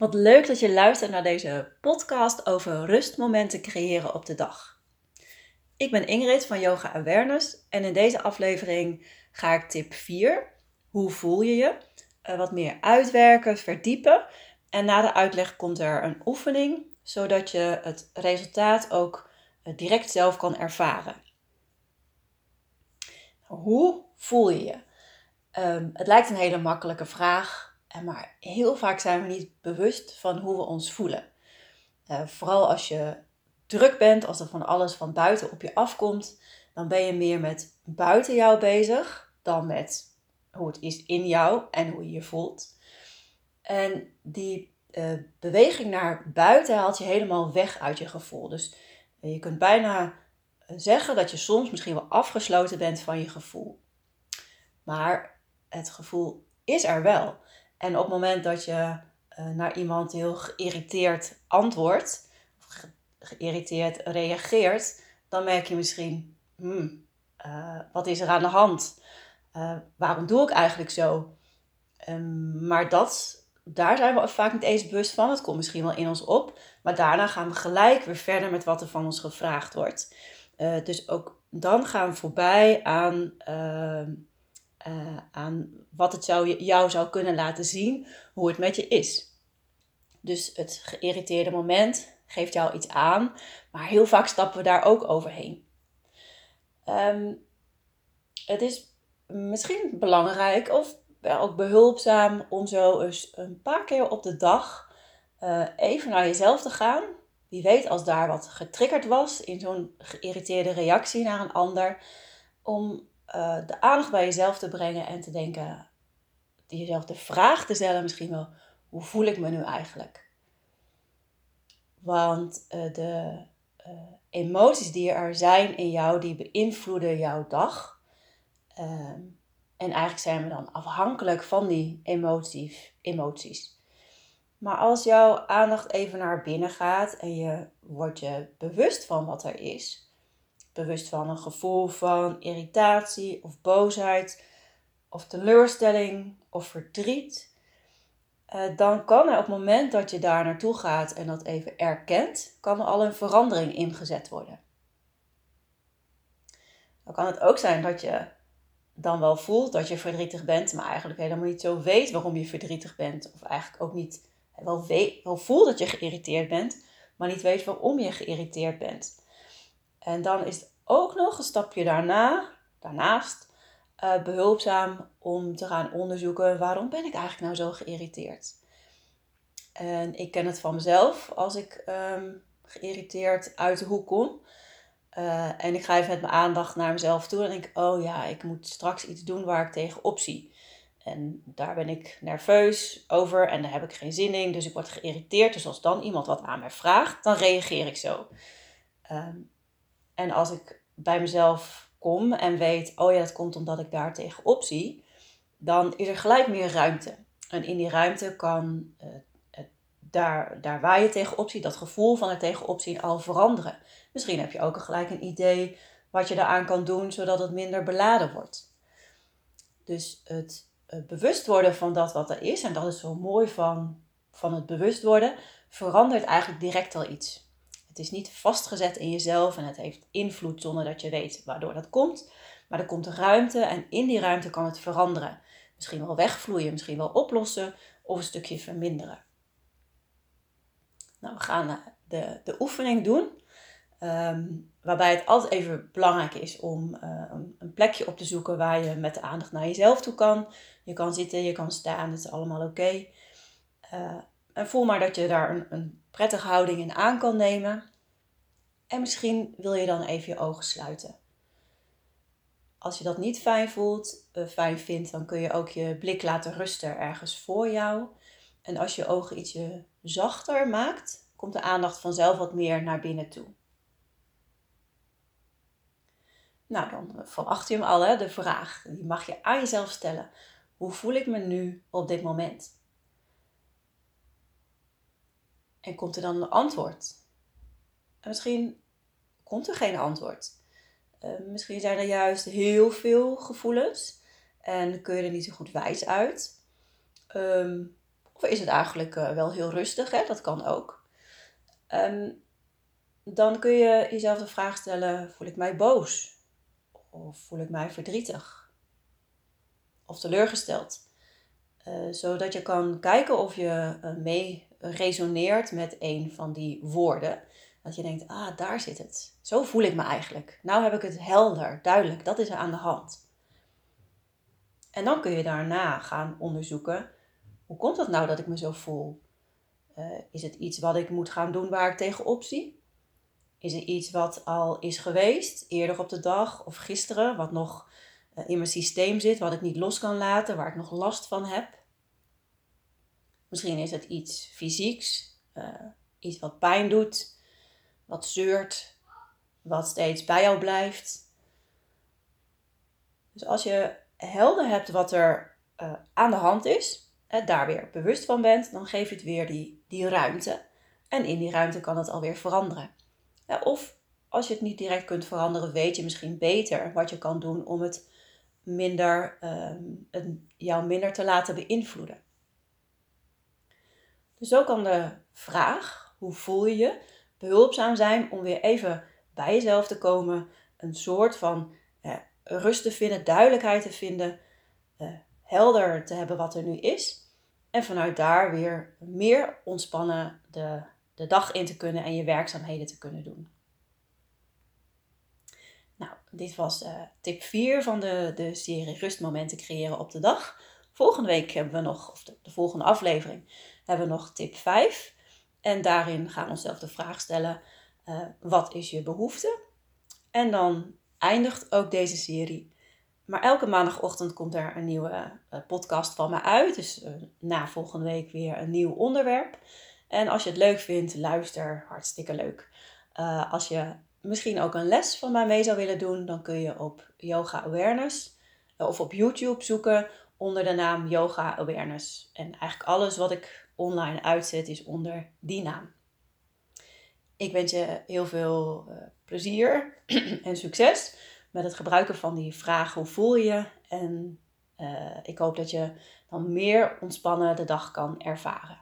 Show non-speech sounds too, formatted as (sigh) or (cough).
Wat leuk dat je luistert naar deze podcast over rustmomenten creëren op de dag. Ik ben Ingrid van Yoga Awareness en in deze aflevering ga ik tip 4, hoe voel je je, eh, wat meer uitwerken, verdiepen. En na de uitleg komt er een oefening, zodat je het resultaat ook eh, direct zelf kan ervaren. Hoe voel je je? Um, het lijkt een hele makkelijke vraag, maar heel vaak zijn we niet bewust van hoe we ons voelen. Uh, vooral als je druk bent, als er van alles van buiten op je afkomt, dan ben je meer met buiten jou bezig dan met hoe het is in jou en hoe je je voelt. En die uh, beweging naar buiten haalt je helemaal weg uit je gevoel. Dus uh, je kunt bijna zeggen dat je soms misschien wel afgesloten bent van je gevoel. Maar het gevoel is er wel. En op het moment dat je uh, naar iemand heel geïrriteerd antwoordt, of ge geïrriteerd reageert, dan merk je misschien, hmm, uh, wat is er aan de hand? Uh, waarom doe ik eigenlijk zo? Um, maar dat, daar zijn we vaak niet eens bewust van. Het komt misschien wel in ons op. Maar daarna gaan we gelijk weer verder met wat er van ons gevraagd wordt. dus ook dan gaan we voorbij aan ehm, uh, aan wat het zou, jou zou kunnen laten zien, hoe het met je is. Dus het geïrriteerde moment geeft jou iets aan, maar heel vaak stappen we daar ook overheen. Um, het is misschien belangrijk of ook behulpzaam om zo eens een paar keer op de dag uh, even naar jezelf te gaan. Wie weet als daar wat getriggerd was in zo'n geïrriteerde reactie naar een ander, om uh, de aandacht bij jezelf te brengen en te denken, jezelf de vraag te stellen misschien wel, hoe voel ik me nu eigenlijk? Want uh, de uh, emoties die er zijn in jou, die beïnvloeden jouw dag. Ehm, en eigenlijk zijn we dan afhankelijk van die emoties. emoties. Maar als jouw aandacht even naar binnen gaat en je wordt je bewust van wat er is, bewust van een gevoel van irritatie of boosheid of teleurstelling of verdriet, uh, dan kan er op het moment dat je daar naartoe gaat en dat even erkent, kan er al een verandering ingezet worden. Dan kan het ook zijn dat je dan wel voelt dat je verdrietig bent, maar eigenlijk helemaal niet zo weet waarom je verdrietig bent. Of eigenlijk ook niet wel, wel voelt dat je geïrriteerd bent, maar niet weet waarom je geïrriteerd bent. En dan is het ook nog een stapje daarna, daarnaast uh, behulpzaam om te gaan onderzoeken waarom ben ik eigenlijk nou zo geïrriteerd. En ik ken het van mezelf als ik um, geïrriteerd uit de hoek kom. Uh, en ik ga even met mijn aandacht naar mezelf toe en denk oh ja, ik moet straks iets doen waar ik tegenop zie. En daar ben ik nerveus over en daar heb ik geen zin in, dus ik word geïrriteerd. Dus als dan iemand wat aan mij vraagt, dan reageer ik zo. Um, en als ik bij mezelf kom en weet, oh ja, dat komt omdat ik daar tegenop zie, dan is er gelijk meer ruimte. En in die ruimte kan het, daar, daar waar je tegenop ziet, dat gevoel van het tegenop zien al veranderen. Misschien heb je ook gelijk een idee wat je daaraan kan doen, zodat het minder beladen wordt. Dus het, het bewust worden van dat wat er is, en dat is zo mooi van, van het bewust worden, verandert eigenlijk direct al iets. Is niet vastgezet in jezelf en het heeft invloed zonder dat je weet waardoor dat komt. Maar er komt ruimte en in die ruimte kan het veranderen. Misschien wel wegvloeien, misschien wel oplossen of een stukje verminderen. Nou, we gaan eh, de, de oefening doen. Um, waarbij het altijd even belangrijk is om uh, een plekje op te zoeken waar je met de aandacht naar jezelf toe kan. Je kan zitten, je kan staan, het is allemaal oké. Uh, en voel maar dat je daar een, een prettige houding in aan kan nemen. En misschien wil je dan even je ogen sluiten. Als je dat niet fijn voelt, uh, fijn vindt, dan kun je ook je blik laten rusten ergens voor jou. En als je ogen ietsje zachter maakt, komt de aandacht vanzelf wat meer naar binnen toe. Nou, dan verwacht je hem al, hè, de vraag. Die mag je aan jezelf stellen. Hoe voel ik me nu op dit moment? En komt er dan een antwoord? En misschien komt er geen antwoord. Uh, misschien zijn er juist heel veel gevoelens en kun je er niet zo goed wijs uit. Um, Of is het eigenlijk eh, wel heel rustig? Hè? Dat kan ook. Ehm, dan kun je jezelf de vraag stellen: voel ik mij boos? Of voel ik mij verdrietig? Of teleurgesteld? Uh, zodat je kan kijken of je mee resoneert met een van die woorden. Dat je denkt, ah, daar zit het. Zo voel ik me eigenlijk. Nou heb ik het helder, duidelijk. Dat is er aan de hand. En dan kun je daarna gaan onderzoeken, hoe komt het nou dat ik me zo voel? Uh, is het iets wat ik moet gaan doen waar ik tegenop zie? Is er iets wat al is geweest, eerder op de dag of gisteren, wat nog uh, in mijn systeem zit, wat ik niet los kan laten, waar ik nog last van heb? Misschien is het iets fysieks, uh, iets wat pijn doet, wat zeurt, wat steeds bij jou blijft. Dus als je helder hebt wat er uh, aan de hand is, en daar weer bewust van bent, dan geef je het weer die, die ruimte. En in die ruimte kan het alweer veranderen. Of als je het niet direct kunt veranderen, weet je misschien beter wat je kan doen om het minder, uh, jou minder te laten beïnvloeden. Dus zo kan de vraag, hoe voel je je, behulpzaam zijn om weer even bij jezelf te komen, een soort van eh, rust te vinden, duidelijkheid te vinden, eh, helder te hebben wat er nu is. En vanuit daar weer meer ontspannen de, de dag in te kunnen en je werkzaamheden te kunnen doen. Nou, dit was uh, tip 4 van de, de serie Rustmomenten creëren op de dag. Volgende week hebben we nog, of de, de volgende aflevering, hebben we nog tip 5. En daarin gaan we onszelf de vraag stellen: uh, wat is je behoefte? En dan eindigt ook deze serie. Maar elke maandagochtend komt er een nieuwe uh, podcast van me uit. Dus uh, na volgende week weer een nieuw onderwerp. En als je het leuk vindt, luister. Hartstikke leuk. als je misschien ook een les van mij mee zou willen doen, dan kun je op Yoga Awareness of op YouTube zoeken onder de naam Yoga Awareness. En eigenlijk alles wat ik online uitzet is onder die naam. Ik wens je heel veel uh, plezier (clears throat) en succes met het gebruiken van die vraag hoe voel je en uh, ik hoop dat je dan meer ontspannen de dag kan ervaren.